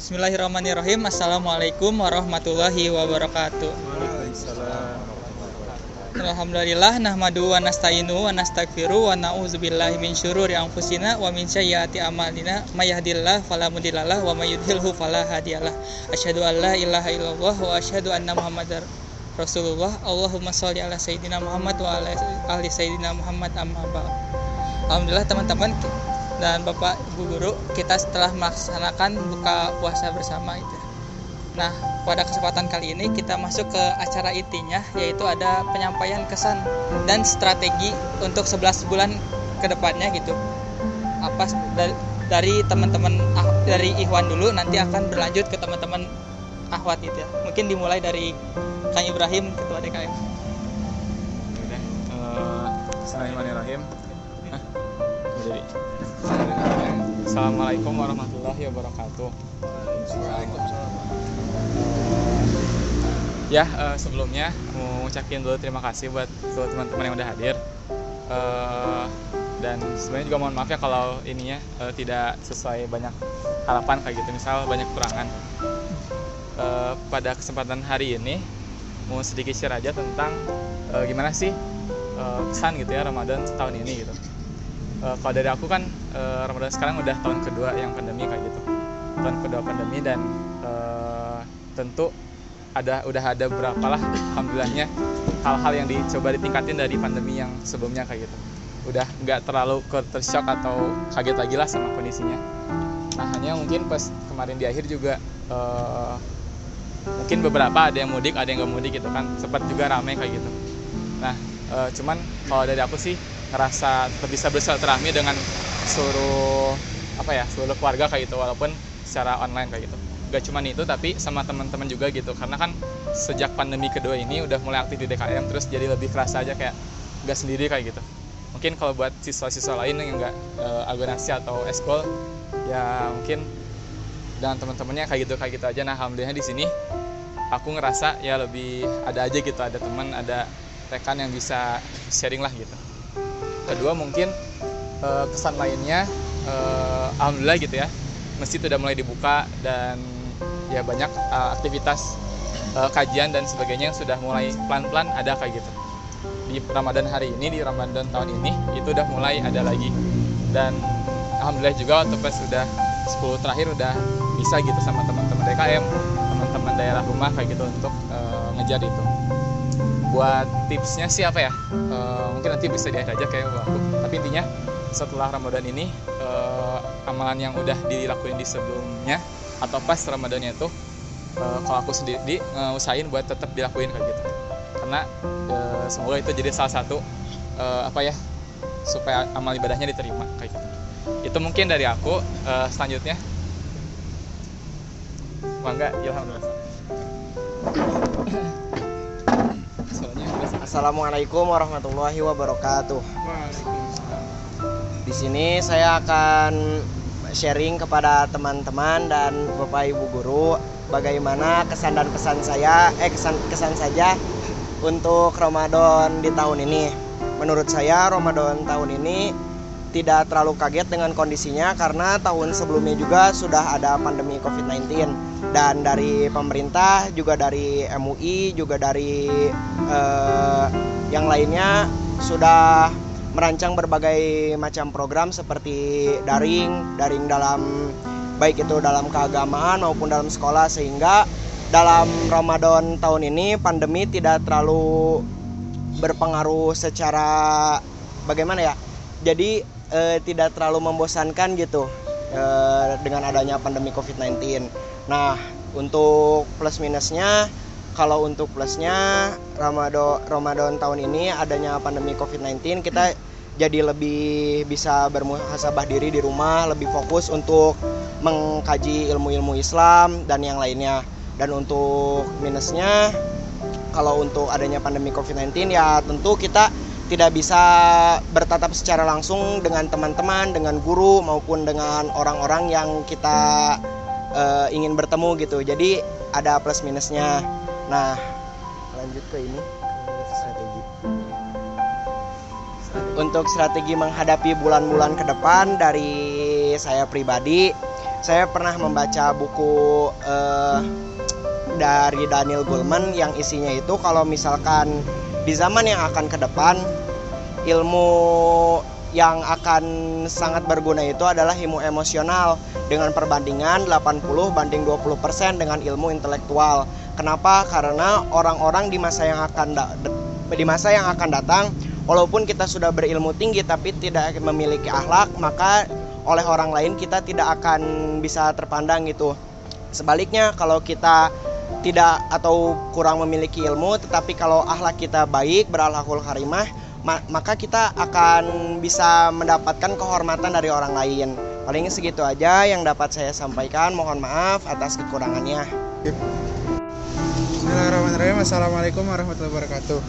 Bismillahirrahmanirrahim. Assalamualaikum warahmatullahi wabarakatuh. Alhamdulillah nahmadu wa nasta'inu wa nastaghfiru wa na'udzubillahi min syururi anfusina wa min sayyiati a'malina may yahdihillahu fala mudhillalah wa may yudhlilhu fala hadiyalah. Asyhadu an la ilaha illallah wa asyhadu anna Muhammadar Rasulullah. Allahumma sholli ala sayyidina Muhammad wa ala ali sayyidina Muhammad amma ba'd. Alhamdulillah teman-teman dan Bapak Ibu guru kita setelah melaksanakan buka puasa bersama itu. Nah, pada kesempatan kali ini kita masuk ke acara intinya yaitu ada penyampaian kesan dan strategi untuk 11 bulan ke depannya gitu. Apa dari, teman-teman ah, dari Ikhwan dulu nanti akan berlanjut ke teman-teman Ahwat gitu ya. Mungkin dimulai dari Kang Ibrahim ketua DKM. Uh, Bismillahirrahmanirrahim. Dewi? Assalamualaikum warahmatullahi wabarakatuh. Ya, eh, sebelumnya mau ngucapin dulu terima kasih buat teman-teman yang udah hadir. Eh, dan sebenarnya juga mohon maaf ya kalau ininya eh, tidak sesuai banyak harapan kayak gitu, misal banyak kekurangan. Eh, pada kesempatan hari ini mau sedikit share aja tentang eh, gimana sih eh, kesan gitu ya Ramadan tahun ini gitu. Eh, kalau dari aku kan eh, Ramadan sekarang udah tahun kedua yang pandemi kayak gitu, tahun kedua pandemi dan eh, tentu ada udah ada berapa lah alhamdulillahnya hal-hal yang dicoba ditingkatin dari pandemi yang sebelumnya kayak gitu. Udah nggak terlalu ke tershock atau kaget lagi lah sama kondisinya. Nah hanya mungkin pas kemarin di akhir juga eh, mungkin beberapa ada yang mudik ada yang nggak mudik gitu kan. Sempat juga ramai kayak gitu. Nah eh, cuman kalau dari aku sih ngerasa bisa bersilaturahmi dengan seluruh apa ya seluruh keluarga kayak gitu walaupun secara online kayak gitu. Gak cuman itu tapi sama teman-teman juga gitu. Karena kan sejak pandemi kedua ini udah mulai aktif di DKM terus jadi lebih kerasa aja kayak gak sendiri kayak gitu. Mungkin kalau buat siswa-siswa lain yang nggak uh, agonasi atau eskol ya mungkin dengan teman-temannya kayak gitu kayak gitu aja. Nah alhamdulillah di sini aku ngerasa ya lebih ada aja gitu ada teman ada rekan yang bisa sharing lah gitu kedua mungkin uh, kesan lainnya uh, alhamdulillah gitu ya masjid udah mulai dibuka dan ya banyak uh, aktivitas uh, kajian dan sebagainya yang sudah mulai pelan-pelan ada kayak gitu. Di Ramadan hari ini di Ramadan tahun ini itu udah mulai ada lagi. Dan alhamdulillah juga waktu pas sudah 10 terakhir udah bisa gitu sama teman-teman DKM teman-teman daerah rumah kayak gitu untuk uh, ngejar itu. Buat tipsnya sih apa ya mungkin nanti bisa di akhir aja kayak aku tapi intinya setelah Ramadan ini uh, amalan yang udah dilakuin di sebelumnya atau pas Ramadannya itu uh, kalau aku sendiri uh, usahain buat tetap dilakuin kayak gitu. Karena uh, semoga itu jadi salah satu uh, apa ya supaya amal ibadahnya diterima kayak gitu. Itu mungkin dari aku uh, selanjutnya. Bangga Ilham Assalamualaikum warahmatullahi wabarakatuh. Di sini saya akan sharing kepada teman-teman dan Bapak Ibu guru bagaimana kesan dan pesan saya eh kesan kesan saja untuk Ramadan di tahun ini. Menurut saya Ramadan tahun ini tidak terlalu kaget dengan kondisinya karena tahun sebelumnya juga sudah ada pandemi Covid-19 dan dari pemerintah juga dari MUI juga dari eh, yang lainnya sudah merancang berbagai macam program seperti daring, daring dalam baik itu dalam keagamaan maupun dalam sekolah sehingga dalam Ramadan tahun ini pandemi tidak terlalu berpengaruh secara bagaimana ya. Jadi eh, tidak terlalu membosankan gitu eh, dengan adanya pandemi Covid-19. Nah, untuk plus minusnya kalau untuk plusnya Ramadan Ramadan tahun ini adanya pandemi Covid-19 kita jadi lebih bisa bermuhasabah diri di rumah, lebih fokus untuk mengkaji ilmu-ilmu Islam dan yang lainnya. Dan untuk minusnya kalau untuk adanya pandemi Covid-19 ya tentu kita tidak bisa bertatap secara langsung dengan teman-teman, dengan guru maupun dengan orang-orang yang kita uh, ingin bertemu gitu. Jadi ada plus minusnya. Nah, lanjut ke ini strategi. Untuk strategi menghadapi bulan-bulan ke depan dari saya pribadi saya pernah membaca buku eh, dari Daniel Goleman yang isinya itu kalau misalkan di zaman yang akan ke depan ilmu yang akan sangat berguna itu adalah ilmu emosional dengan perbandingan 80 banding 20% dengan ilmu intelektual. Kenapa? Karena orang-orang di masa yang akan di masa yang akan datang walaupun kita sudah berilmu tinggi tapi tidak memiliki akhlak, maka oleh orang lain kita tidak akan bisa terpandang gitu. Sebaliknya kalau kita tidak atau kurang memiliki ilmu tetapi kalau akhlak kita baik berakhlakul karimah maka kita akan bisa mendapatkan kehormatan dari orang lain. Paling segitu aja yang dapat saya sampaikan. Mohon maaf atas kekurangannya. Bismillahirrahmanirrahim. Assalamualaikum warahmatullahi wabarakatuh.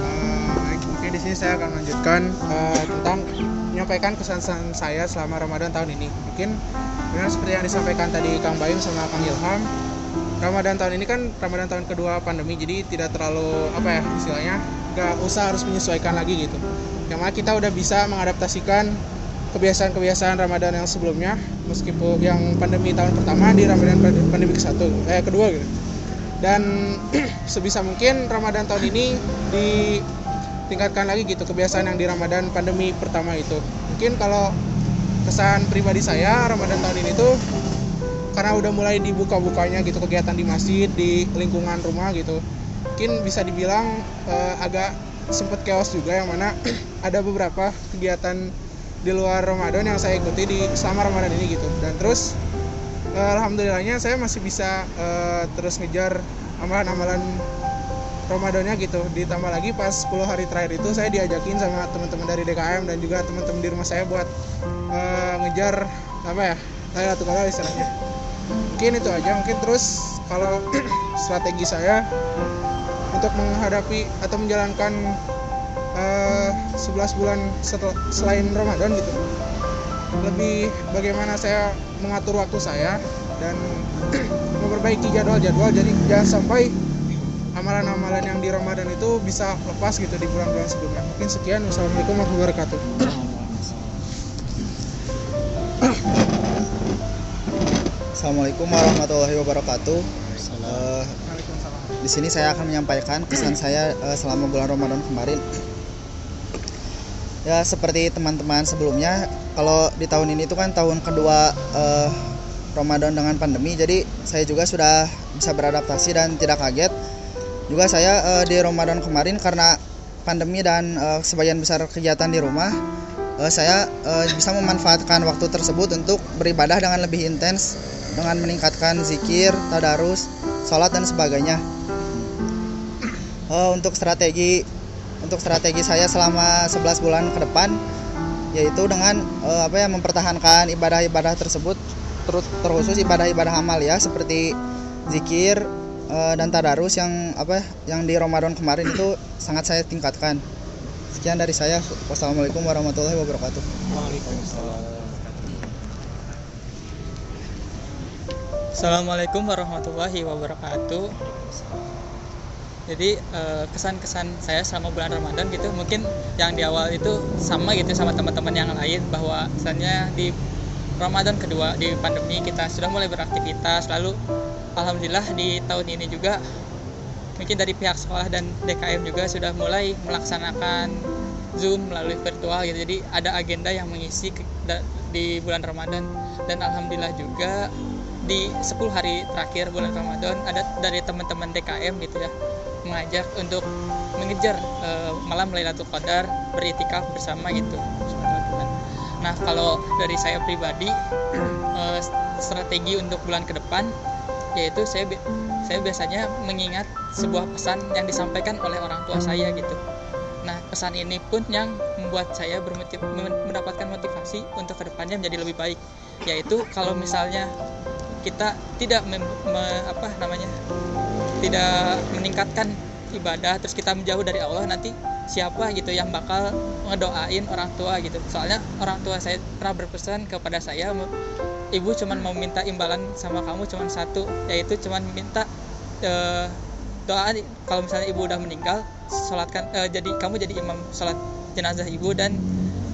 Uh, mungkin di sini saya akan lanjutkan uh, tentang menyampaikan kesan-kesan saya selama Ramadan tahun ini. Mungkin benar seperti yang disampaikan tadi Kang Bayum sama Kang Ilham, Ramadan tahun ini kan Ramadan tahun kedua pandemi, jadi tidak terlalu apa ya istilahnya gak usah harus menyesuaikan lagi gitu yang mana kita udah bisa mengadaptasikan kebiasaan-kebiasaan Ramadan yang sebelumnya meskipun yang pandemi tahun pertama di Ramadan pandemi ke satu eh kedua gitu. Dan sebisa mungkin Ramadan tahun ini ditingkatkan lagi gitu kebiasaan yang di Ramadan pandemi pertama itu. Mungkin kalau kesan pribadi saya Ramadan tahun ini tuh karena udah mulai dibuka-bukanya gitu kegiatan di masjid di lingkungan rumah gitu mungkin bisa dibilang uh, agak sempat chaos juga yang mana ada beberapa kegiatan di luar Ramadan yang saya ikuti di selama Ramadan ini gitu. Dan terus uh, alhamdulillahnya saya masih bisa uh, terus ngejar amalan-amalan Ramadannya gitu. Ditambah lagi pas 10 hari terakhir itu saya diajakin sama teman-teman dari DKM dan juga teman-teman di rumah saya buat uh, ngejar apa ya Lailatul Qadar istilahnya. Mungkin itu aja. Mungkin terus kalau strategi saya untuk menghadapi atau menjalankan uh, eh, 11 bulan setel, selain Ramadan gitu. Lebih bagaimana saya mengatur waktu saya dan memperbaiki jadwal-jadwal. Jadi jangan sampai amalan-amalan yang di Ramadan itu bisa lepas gitu di bulan-bulan sebelumnya. Mungkin sekian. Wassalamualaikum warahmatullahi wabarakatuh. Assalamualaikum warahmatullahi wabarakatuh. Uh, di sini saya akan menyampaikan kesan saya uh, selama bulan Ramadan kemarin. Ya seperti teman-teman sebelumnya, kalau di tahun ini itu kan tahun kedua uh, Ramadan dengan pandemi, jadi saya juga sudah bisa beradaptasi dan tidak kaget. Juga saya uh, di Ramadan kemarin karena pandemi dan uh, sebagian besar kegiatan di rumah, uh, saya uh, bisa memanfaatkan waktu tersebut untuk beribadah dengan lebih intens dengan meningkatkan zikir, tadarus, sholat dan sebagainya uh, untuk strategi untuk strategi saya selama 11 bulan ke depan yaitu dengan uh, apa ya mempertahankan ibadah-ibadah tersebut terus terkhusus ibadah-ibadah amal ya seperti zikir uh, dan tadarus yang apa yang di Ramadan kemarin itu sangat saya tingkatkan. Sekian dari saya. Wassalamualaikum warahmatullahi wabarakatuh. Assalamualaikum warahmatullahi wabarakatuh jadi eh, kesan-kesan saya selama bulan Ramadan gitu mungkin yang di awal itu sama gitu sama teman-teman yang lain bahwa misalnya di Ramadan kedua di pandemi kita sudah mulai beraktivitas lalu alhamdulillah di tahun ini juga mungkin dari pihak sekolah dan DKM juga sudah mulai melaksanakan Zoom melalui virtual gitu. Jadi ada agenda yang mengisi di bulan Ramadan. Dan alhamdulillah juga di 10 hari terakhir bulan Ramadan ada dari teman-teman DKM gitu ya mengajak untuk mengejar uh, malam Lailatul Qadar beritikaf bersama gitu. Nah, kalau dari saya pribadi uh, strategi untuk bulan ke depan yaitu saya saya biasanya mengingat sebuah pesan yang disampaikan oleh orang tua saya gitu. Nah, pesan ini pun yang membuat saya bermotiv mendapatkan motivasi untuk ke depannya menjadi lebih baik. Yaitu kalau misalnya kita tidak mem, me, apa namanya tidak meningkatkan ibadah terus kita menjauh dari Allah nanti siapa gitu yang bakal ngedoain orang tua gitu. Soalnya orang tua saya pernah berpesan kepada saya ibu cuman mau minta imbalan sama kamu cuman satu yaitu cuman minta uh, doa kalau misalnya ibu udah meninggal sholatkan uh, jadi kamu jadi imam sholat jenazah ibu dan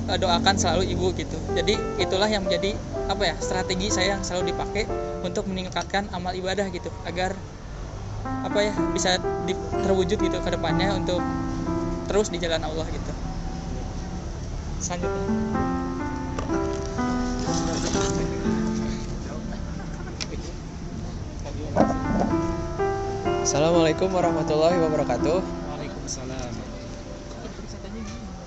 eh, doakan selalu ibu gitu. Jadi itulah yang menjadi apa ya strategi saya yang selalu dipakai untuk meningkatkan amal ibadah gitu agar apa ya bisa di- terwujud gitu ke depannya untuk terus di jalan Allah gitu selanjutnya Assalamualaikum warahmatullahi wabarakatuh. Waalaikumsalam.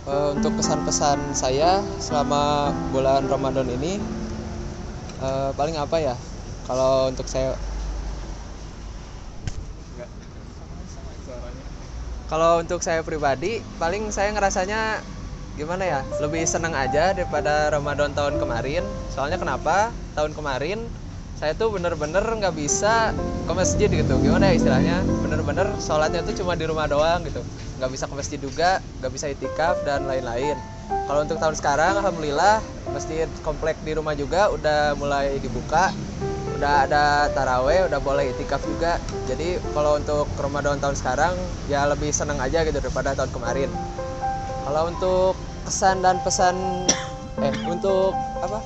Eh, untuk pesan-pesan saya selama bulan Ramadan ini eh, paling apa ya? Kalau untuk saya Kalau untuk saya pribadi, paling saya ngerasanya gimana ya? Lebih senang aja daripada Ramadan tahun kemarin. Soalnya kenapa? Tahun kemarin saya tuh bener-bener nggak bisa ke masjid gitu. Gimana ya istilahnya? Bener-bener sholatnya tuh cuma di rumah doang gitu. Nggak bisa ke masjid juga, nggak bisa itikaf dan lain-lain. Kalau untuk tahun sekarang, alhamdulillah masjid komplek di rumah juga udah mulai dibuka udah ada taraweh udah boleh itikaf juga. Jadi kalau untuk Ramadan tahun sekarang ya lebih senang aja gitu daripada tahun kemarin. Kalau untuk kesan dan pesan eh untuk apa?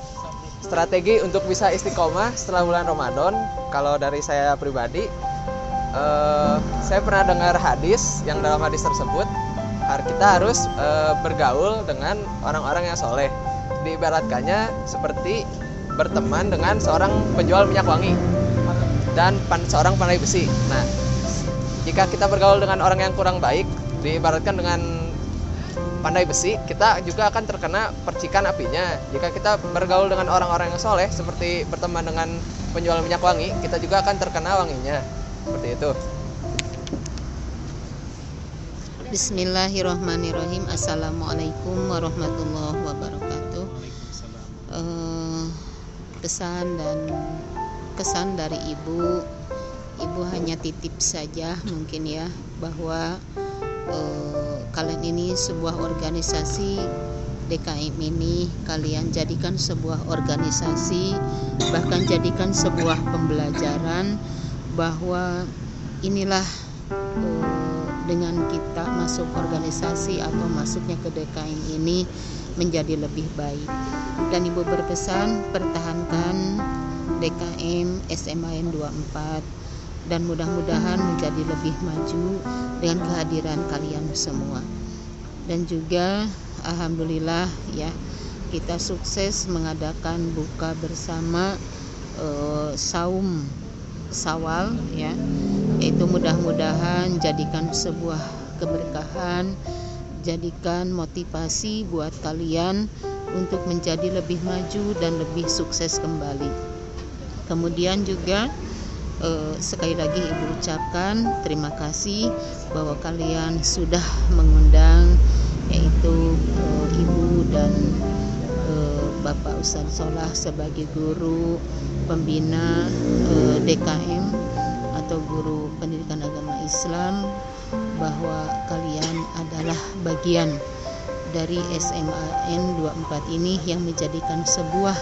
Strategi untuk bisa istiqomah setelah bulan Ramadan kalau dari saya pribadi eh, saya pernah dengar hadis yang dalam hadis tersebut kita harus eh, bergaul dengan orang-orang yang soleh. Diibaratkannya seperti berteman dengan seorang penjual minyak wangi dan pan- seorang pandai besi. Nah, jika kita bergaul dengan orang yang kurang baik, diibaratkan dengan pandai besi, kita juga akan terkena percikan apinya. Jika kita bergaul dengan orang-orang yang soleh, seperti berteman dengan penjual minyak wangi, kita juga akan terkena wanginya. Seperti itu. Bismillahirrahmanirrahim Assalamualaikum warahmatullahi wabarakatuh Pesan dan kesan dari ibu Ibu hanya titip saja mungkin ya Bahwa eh, kalian ini sebuah organisasi DKM ini kalian jadikan sebuah organisasi bahkan jadikan sebuah pembelajaran bahwa inilah eh, dengan kita masuk organisasi atau masuknya ke DKM ini menjadi lebih baik. Dan Ibu berpesan pertahankan DKM SMAN 24 dan mudah-mudahan menjadi lebih maju dengan kehadiran kalian semua. Dan juga alhamdulillah ya kita sukses mengadakan buka bersama eh, saum Sawal ya itu mudah-mudahan jadikan sebuah keberkahan jadikan motivasi buat kalian untuk menjadi lebih maju dan lebih sukses kembali. Kemudian juga eh, sekali lagi ibu ucapkan terima kasih bahwa kalian sudah mengundang yaitu eh, ibu dan eh, Bapak Ustadz Solah sebagai guru pembina eh, DKM atau guru pendidikan agama Islam bahwa kalian adalah bagian dari SMAN 24 ini yang menjadikan sebuah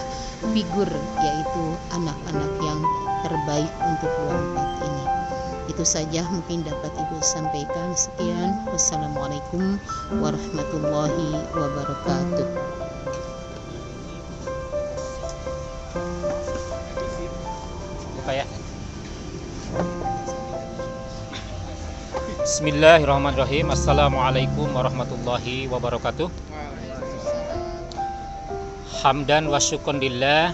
figur yaitu anak-anak yang terbaik untuk 24 ini. Itu saja mungkin dapat Ibu sampaikan. Sekian. Wassalamualaikum warahmatullahi wabarakatuh. Bismillahirrahmanirrahim. Assalamualaikum warahmatullahi wabarakatuh. Hamdan wa syukran lillah.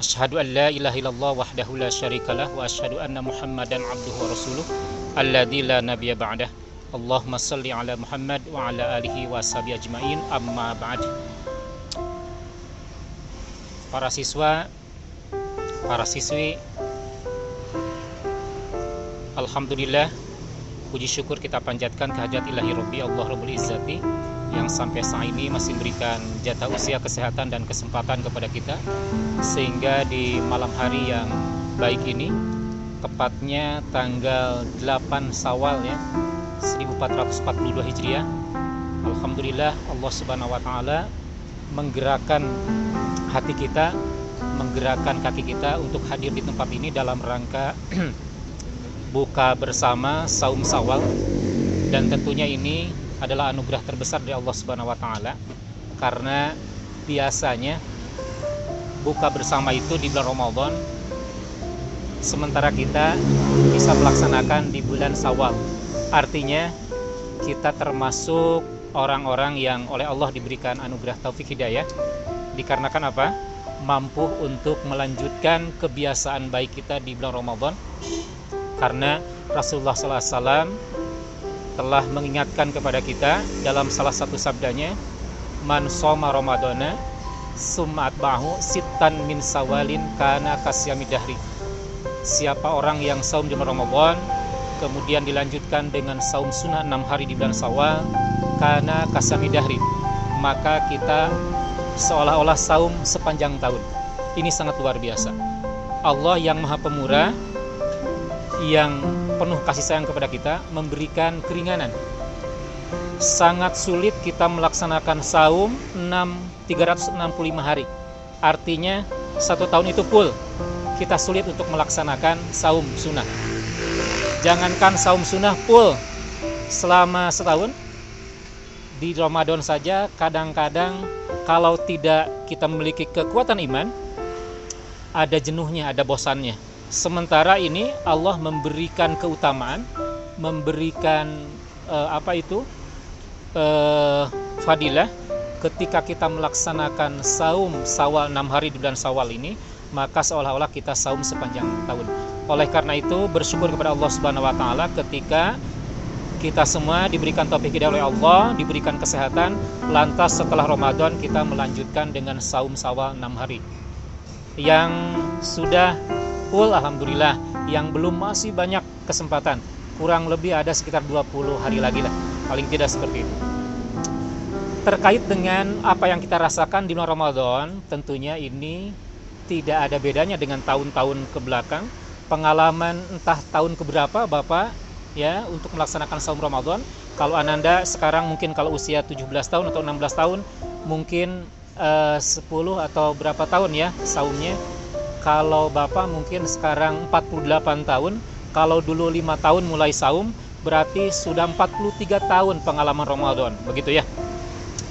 Ashhadu an la ilaha illallah wahdahu la syarikalah Wa ashhadu anna muhammadan abduhu wa rasuluh Alladhi la nabiyya ba'dah. Allahumma salli ala Muhammad wa ala alihi wa sahbihi ajmain. Amma ba'd. Para siswa para siswi Alhamdulillah puji syukur kita panjatkan kehadirat ilahi Rabbi Allah Rabbul Izzati yang sampai saat ini masih memberikan jatah usia kesehatan dan kesempatan kepada kita. Sehingga di malam hari yang baik ini tepatnya tanggal 8 Sawal ya 1442 Hijriah Alhamdulillah Allah Subhanahu wa taala menggerakkan hati kita menggerakkan kaki kita untuk hadir di tempat ini dalam rangka buka bersama saum sawal dan tentunya ini adalah anugerah terbesar dari Allah Subhanahu wa taala karena biasanya buka bersama itu di bulan Ramadan sementara kita bisa melaksanakan di bulan Sawal. Artinya kita termasuk orang-orang yang oleh Allah diberikan anugerah taufik hidayah dikarenakan apa? mampu untuk melanjutkan kebiasaan baik kita di bulan Ramadan karena Rasulullah SAW telah mengingatkan kepada kita dalam salah satu sabdanya man soma ramadana sumat bahu sitan min sawalin kana kasyami dahri. Siapa orang yang saum di Ramadan kemudian dilanjutkan dengan saum sunnah 6 hari di bulan Sawal karena kasami dahri maka kita seolah-olah saum sepanjang tahun. Ini sangat luar biasa. Allah yang maha pemurah yang penuh kasih sayang kepada kita memberikan keringanan. Sangat sulit kita melaksanakan saum 6 365 hari. Artinya satu tahun itu full. Kita sulit untuk melaksanakan saum sunnah. Jangankan saum sunnah full selama setahun di Ramadan saja kadang-kadang kalau tidak kita memiliki kekuatan iman ada jenuhnya, ada bosannya. Sementara ini Allah memberikan keutamaan, memberikan uh, apa itu? Uh, fadilah ketika kita melaksanakan saum Sawal 6 hari di bulan Sawal ini, maka seolah-olah kita saum sepanjang tahun. Oleh karena itu bersyukur kepada Allah Subhanahu wa taala ketika kita semua diberikan topik hidayah oleh Allah, diberikan kesehatan, lantas setelah Ramadan kita melanjutkan dengan saum Sawal 6 hari. Yang sudah full alhamdulillah, yang belum masih banyak kesempatan. Kurang lebih ada sekitar 20 hari lagi lah, paling tidak seperti itu. Terkait dengan apa yang kita rasakan di bulan Ramadan, tentunya ini tidak ada bedanya dengan tahun-tahun ke belakang. Pengalaman entah tahun keberapa Bapak ya untuk melaksanakan saum Ramadan. Kalau Ananda sekarang mungkin kalau usia 17 tahun atau 16 tahun mungkin eh, 10 atau berapa tahun ya saumnya. Kalau Bapak mungkin sekarang 48 tahun, kalau dulu 5 tahun mulai saum berarti sudah 43 tahun pengalaman Ramadan, begitu ya.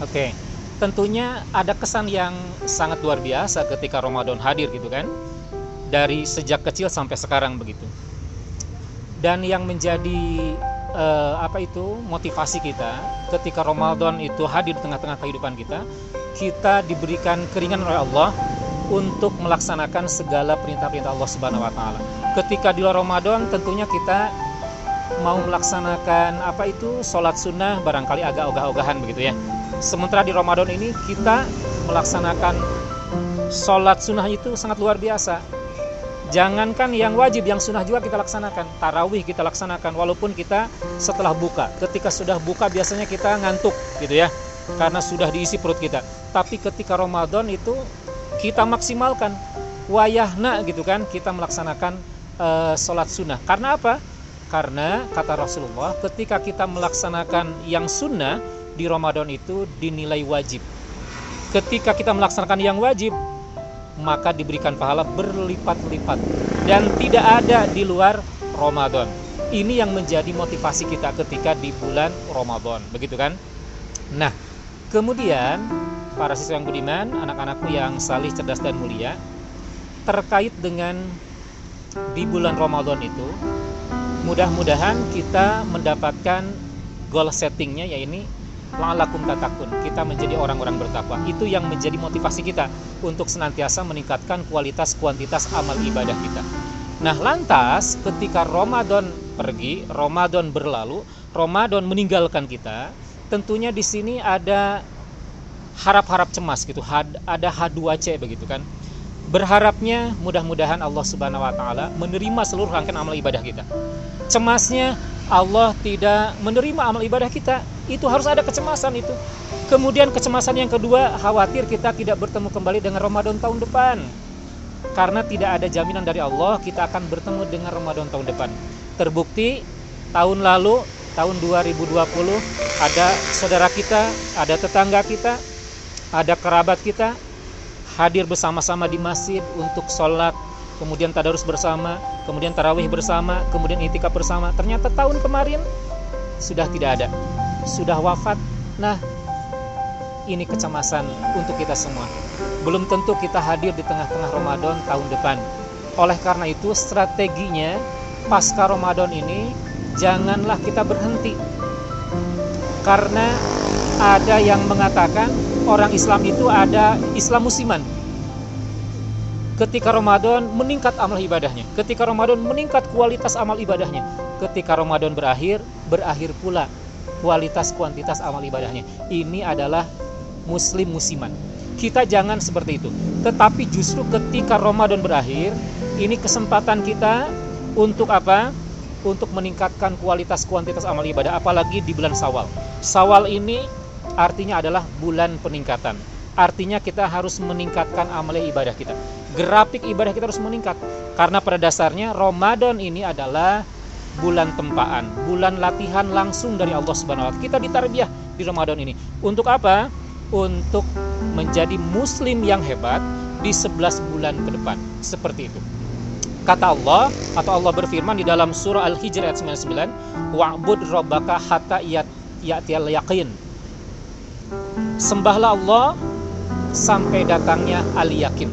Oke. Tentunya ada kesan yang sangat luar biasa ketika Ramadan hadir gitu kan. Dari sejak kecil sampai sekarang begitu dan yang menjadi uh, apa itu motivasi kita ketika Ramadan itu hadir di tengah-tengah kehidupan kita kita diberikan keringanan oleh Allah untuk melaksanakan segala perintah-perintah Allah Subhanahu wa taala. Ketika di luar Ramadan tentunya kita mau melaksanakan apa itu sholat sunnah barangkali agak ogah-ogahan begitu ya. Sementara di Ramadan ini kita melaksanakan sholat sunnah itu sangat luar biasa Jangankan yang wajib, yang sunnah juga kita laksanakan. Tarawih kita laksanakan, walaupun kita setelah buka. Ketika sudah buka biasanya kita ngantuk, gitu ya, karena sudah diisi perut kita. Tapi ketika Ramadan itu kita maksimalkan wayahna, gitu kan, kita melaksanakan uh, sholat sunnah. Karena apa? Karena kata Rasulullah, ketika kita melaksanakan yang sunnah di Ramadan itu dinilai wajib. Ketika kita melaksanakan yang wajib, maka diberikan pahala berlipat-lipat dan tidak ada di luar Ramadan. Ini yang menjadi motivasi kita ketika di bulan Ramadan, begitu kan? Nah, kemudian para siswa yang budiman, anak-anakku yang salih, cerdas dan mulia, terkait dengan di bulan Ramadan itu, mudah-mudahan kita mendapatkan goal settingnya yaitu la'alakum tatakun kita menjadi orang-orang bertakwa. Itu yang menjadi motivasi kita untuk senantiasa meningkatkan kualitas kuantitas amal ibadah kita. Nah lantas ketika Ramadan pergi Ramadan berlalu Ramadan meninggalkan kita tentunya di sini ada harap-harap cemas gitu. Ada H2C begitu kan. Berharapnya mudah-mudahan Allah Subhanahu wa taala menerima seluruh rangkaian amal ibadah kita. Cemasnya Allah tidak menerima amal ibadah kita. Itu harus ada kecemasan itu. Kemudian kecemasan yang kedua khawatir kita tidak bertemu kembali dengan Ramadan tahun depan. Karena tidak ada jaminan dari Allah kita akan bertemu dengan Ramadan tahun depan. Terbukti tahun lalu tahun 2020 ada saudara kita ada tetangga kita ada kerabat kita hadir bersama-sama di masjid untuk sholat kemudian tadarus bersama kemudian tarawih bersama kemudian itikaf bersama ternyata tahun kemarin sudah tidak ada sudah wafat. Nah, ini kecemasan untuk kita semua. Belum tentu kita hadir di tengah-tengah Ramadan tahun depan. Oleh karena itu, strateginya pasca Ramadan ini janganlah kita berhenti. Karena ada yang mengatakan orang Islam itu ada Islam musiman. Ketika Ramadan meningkat amal ibadahnya, ketika Ramadan meningkat kualitas amal ibadahnya, ketika Ramadan berakhir, berakhir pula kualitas kuantitas amal ibadahnya. Ini adalah muslim musiman. Kita jangan seperti itu. Tetapi justru ketika Ramadan berakhir, ini kesempatan kita untuk apa? Untuk meningkatkan kualitas kuantitas amal ibadah apalagi di bulan Sawal. Sawal ini artinya adalah bulan peningkatan. Artinya kita harus meningkatkan amal ibadah kita. Grafik ibadah kita harus meningkat. Karena pada dasarnya Ramadan ini adalah bulan tempaan, bulan latihan langsung dari Allah Subhanahu wa taala. Kita ditarbiyah di Ramadan ini. Untuk apa? Untuk menjadi muslim yang hebat di 11 bulan ke depan. Seperti itu. Kata Allah atau Allah berfirman di dalam surah Al-Hijr ayat 99, "Wa'bud rabbaka hatta ya'tiyal yaqin." Sembahlah Allah sampai datangnya al-yakin.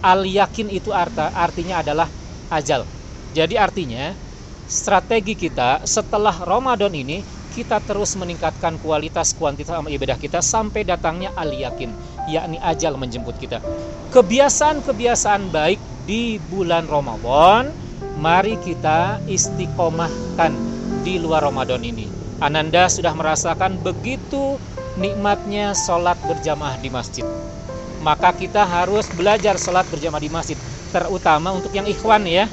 Al-yakin itu arta, artinya adalah ajal. Jadi artinya strategi kita setelah Ramadan ini kita terus meningkatkan kualitas kuantitas amal ibadah kita sampai datangnya al-yakin, yakni ajal menjemput kita. Kebiasaan-kebiasaan baik di bulan Ramadan, mari kita istiqomahkan di luar Ramadan ini. Ananda sudah merasakan begitu nikmatnya sholat berjamaah di masjid. Maka kita harus belajar sholat berjamaah di masjid, terutama untuk yang ikhwan ya.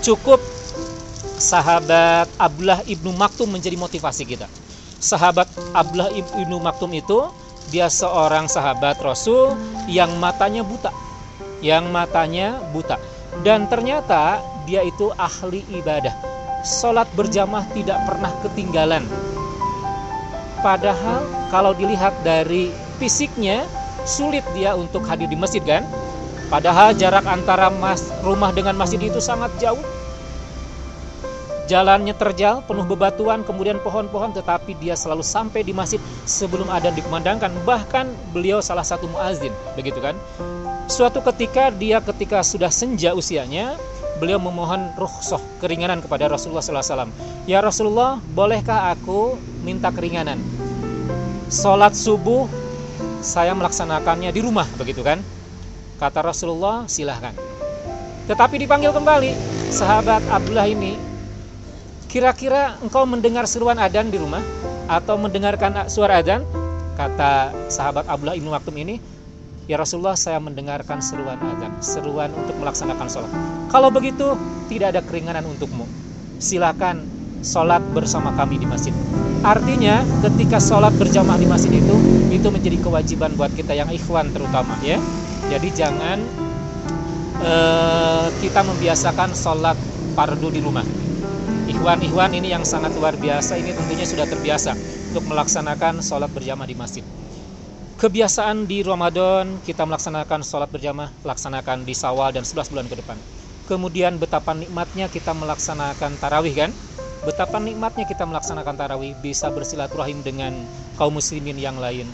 Cukup sahabat Abdullah ibnu Maktum menjadi motivasi kita. Sahabat Abdullah ibnu Maktum itu dia seorang sahabat Rasul yang matanya buta, yang matanya buta, dan ternyata dia itu ahli ibadah. Sholat berjamaah tidak pernah ketinggalan. Padahal kalau dilihat dari fisiknya sulit dia untuk hadir di masjid kan? Padahal jarak antara mas, rumah dengan masjid itu sangat jauh Jalannya terjal, penuh bebatuan, kemudian pohon-pohon, tetapi dia selalu sampai di masjid sebelum adzan dikumandangkan. Bahkan beliau salah satu muazin, begitu kan? Suatu ketika dia ketika sudah senja usianya, beliau memohon rukhsah keringanan kepada Rasulullah SAW. Ya Rasulullah, bolehkah aku minta keringanan? Sholat subuh saya melaksanakannya di rumah, begitu kan? Kata Rasulullah, silahkan. Tetapi dipanggil kembali, sahabat Abdullah ini Kira-kira engkau mendengar seruan adzan di rumah atau mendengarkan suara adzan? Kata sahabat Abdullah ibnu Maktum ini, Ya Rasulullah saya mendengarkan seruan adzan, seruan untuk melaksanakan sholat. Kalau begitu tidak ada keringanan untukmu. Silakan sholat bersama kami di masjid. Artinya ketika sholat berjamaah di masjid itu, itu menjadi kewajiban buat kita yang ikhwan terutama ya. Jadi jangan uh, kita membiasakan sholat fardu di rumah Ikhwan-ikhwan ini yang sangat luar biasa ini tentunya sudah terbiasa untuk melaksanakan sholat berjamaah di masjid. Kebiasaan di Ramadan kita melaksanakan sholat berjamaah, laksanakan di Sawal dan 11 bulan ke depan. Kemudian betapa nikmatnya kita melaksanakan tarawih kan? Betapa nikmatnya kita melaksanakan tarawih bisa bersilaturahim dengan kaum muslimin yang lain.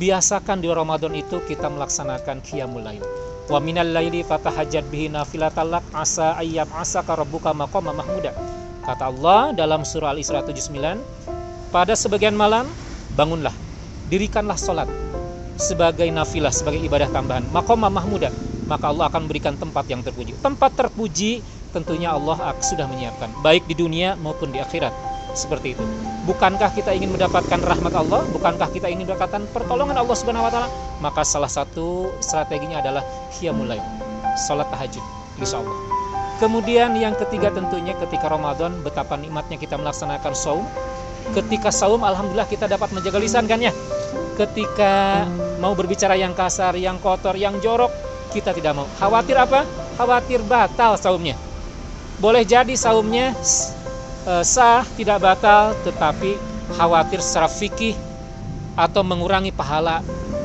Biasakan di Ramadan itu kita melaksanakan qiyamul lail. Wa minal laili fatahajjat bihi nafilatalak asa ayyab asa rabbuka maqama mahmuda Kata Allah dalam surah Al-Isra 79, pada sebagian malam bangunlah, dirikanlah sholat sebagai nafilah, sebagai ibadah tambahan. Maqamah mahmudah, maka Allah akan memberikan tempat yang terpuji. Tempat terpuji tentunya Allah sudah menyiapkan, baik di dunia maupun di akhirat. Seperti itu. Bukankah kita ingin mendapatkan rahmat Allah? Bukankah kita ingin mendapatkan pertolongan Allah Subhanahu wa taala? Maka salah satu strateginya adalah lail. Salat tahajud, insyaallah. Kemudian yang ketiga tentunya ketika Ramadan betapa nikmatnya kita melaksanakan saum. Ketika saum alhamdulillah kita dapat menjaga lisan kan ya. Ketika mau berbicara yang kasar, yang kotor, yang jorok, kita tidak mau. Khawatir apa? Khawatir batal saumnya. Boleh jadi saumnya e, sah, tidak batal, tetapi khawatir secara fikih atau mengurangi pahala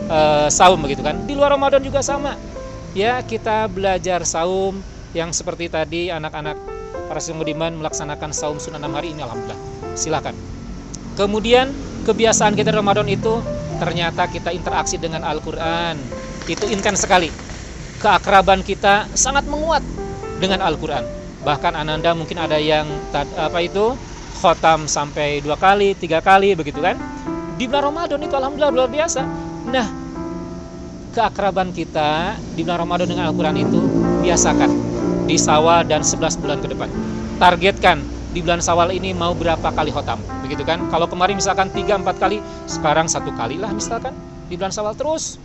e, saum begitu kan. Di luar Ramadan juga sama. Ya, kita belajar saum, yang seperti tadi anak-anak para semudiman melaksanakan saum sunnah enam hari ini alhamdulillah silakan kemudian kebiasaan kita Ramadan itu ternyata kita interaksi dengan Al-Qur'an itu intens sekali. Keakraban kita sangat menguat dengan Al-Qur'an. Bahkan Ananda mungkin ada yang apa itu khotam sampai dua kali, tiga kali begitu kan? Di bulan Ramadan itu alhamdulillah luar biasa. Nah, keakraban kita di bulan Ramadan dengan Al-Quran itu biasakan di Sawal dan 11 bulan ke depan. Targetkan di bulan Sawal ini mau berapa kali khotam, begitu kan? Kalau kemarin misalkan 3 4 kali, sekarang satu kali lah misalkan di bulan Sawal terus.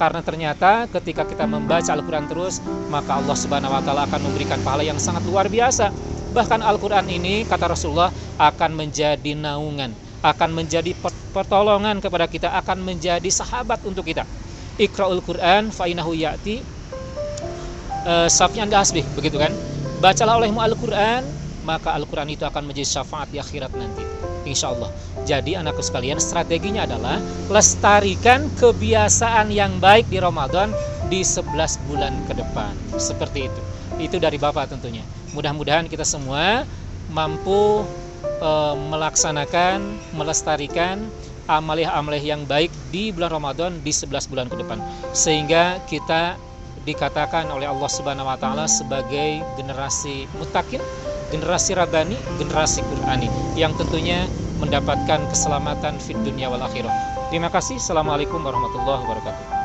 Karena ternyata ketika kita membaca Al-Quran terus, maka Allah Subhanahu wa taala akan memberikan pahala yang sangat luar biasa. Bahkan Al-Quran ini kata Rasulullah akan menjadi naungan, akan menjadi pertolongan kepada kita, akan menjadi sahabat untuk kita. Iqra'ul Quran fa'inahu ya'ti uh, safyan asbih begitu kan bacalah olehmu Al-Quran maka Al-Quran itu akan menjadi syafaat di akhirat nanti Insya Allah jadi anakku sekalian strateginya adalah lestarikan kebiasaan yang baik di Ramadan di 11 bulan ke depan. Seperti itu. Itu dari Bapak tentunya. Mudah-mudahan kita semua mampu e, melaksanakan melestarikan amalih-amalih yang baik di bulan Ramadan di 11 bulan ke depan. Sehingga kita dikatakan oleh Allah Subhanahu wa taala sebagai generasi mutakin, generasi rabani, generasi Qur'ani. Yang tentunya mendapatkan keselamatan fid dunia wal akhirah. Terima kasih. Assalamualaikum warahmatullahi wabarakatuh.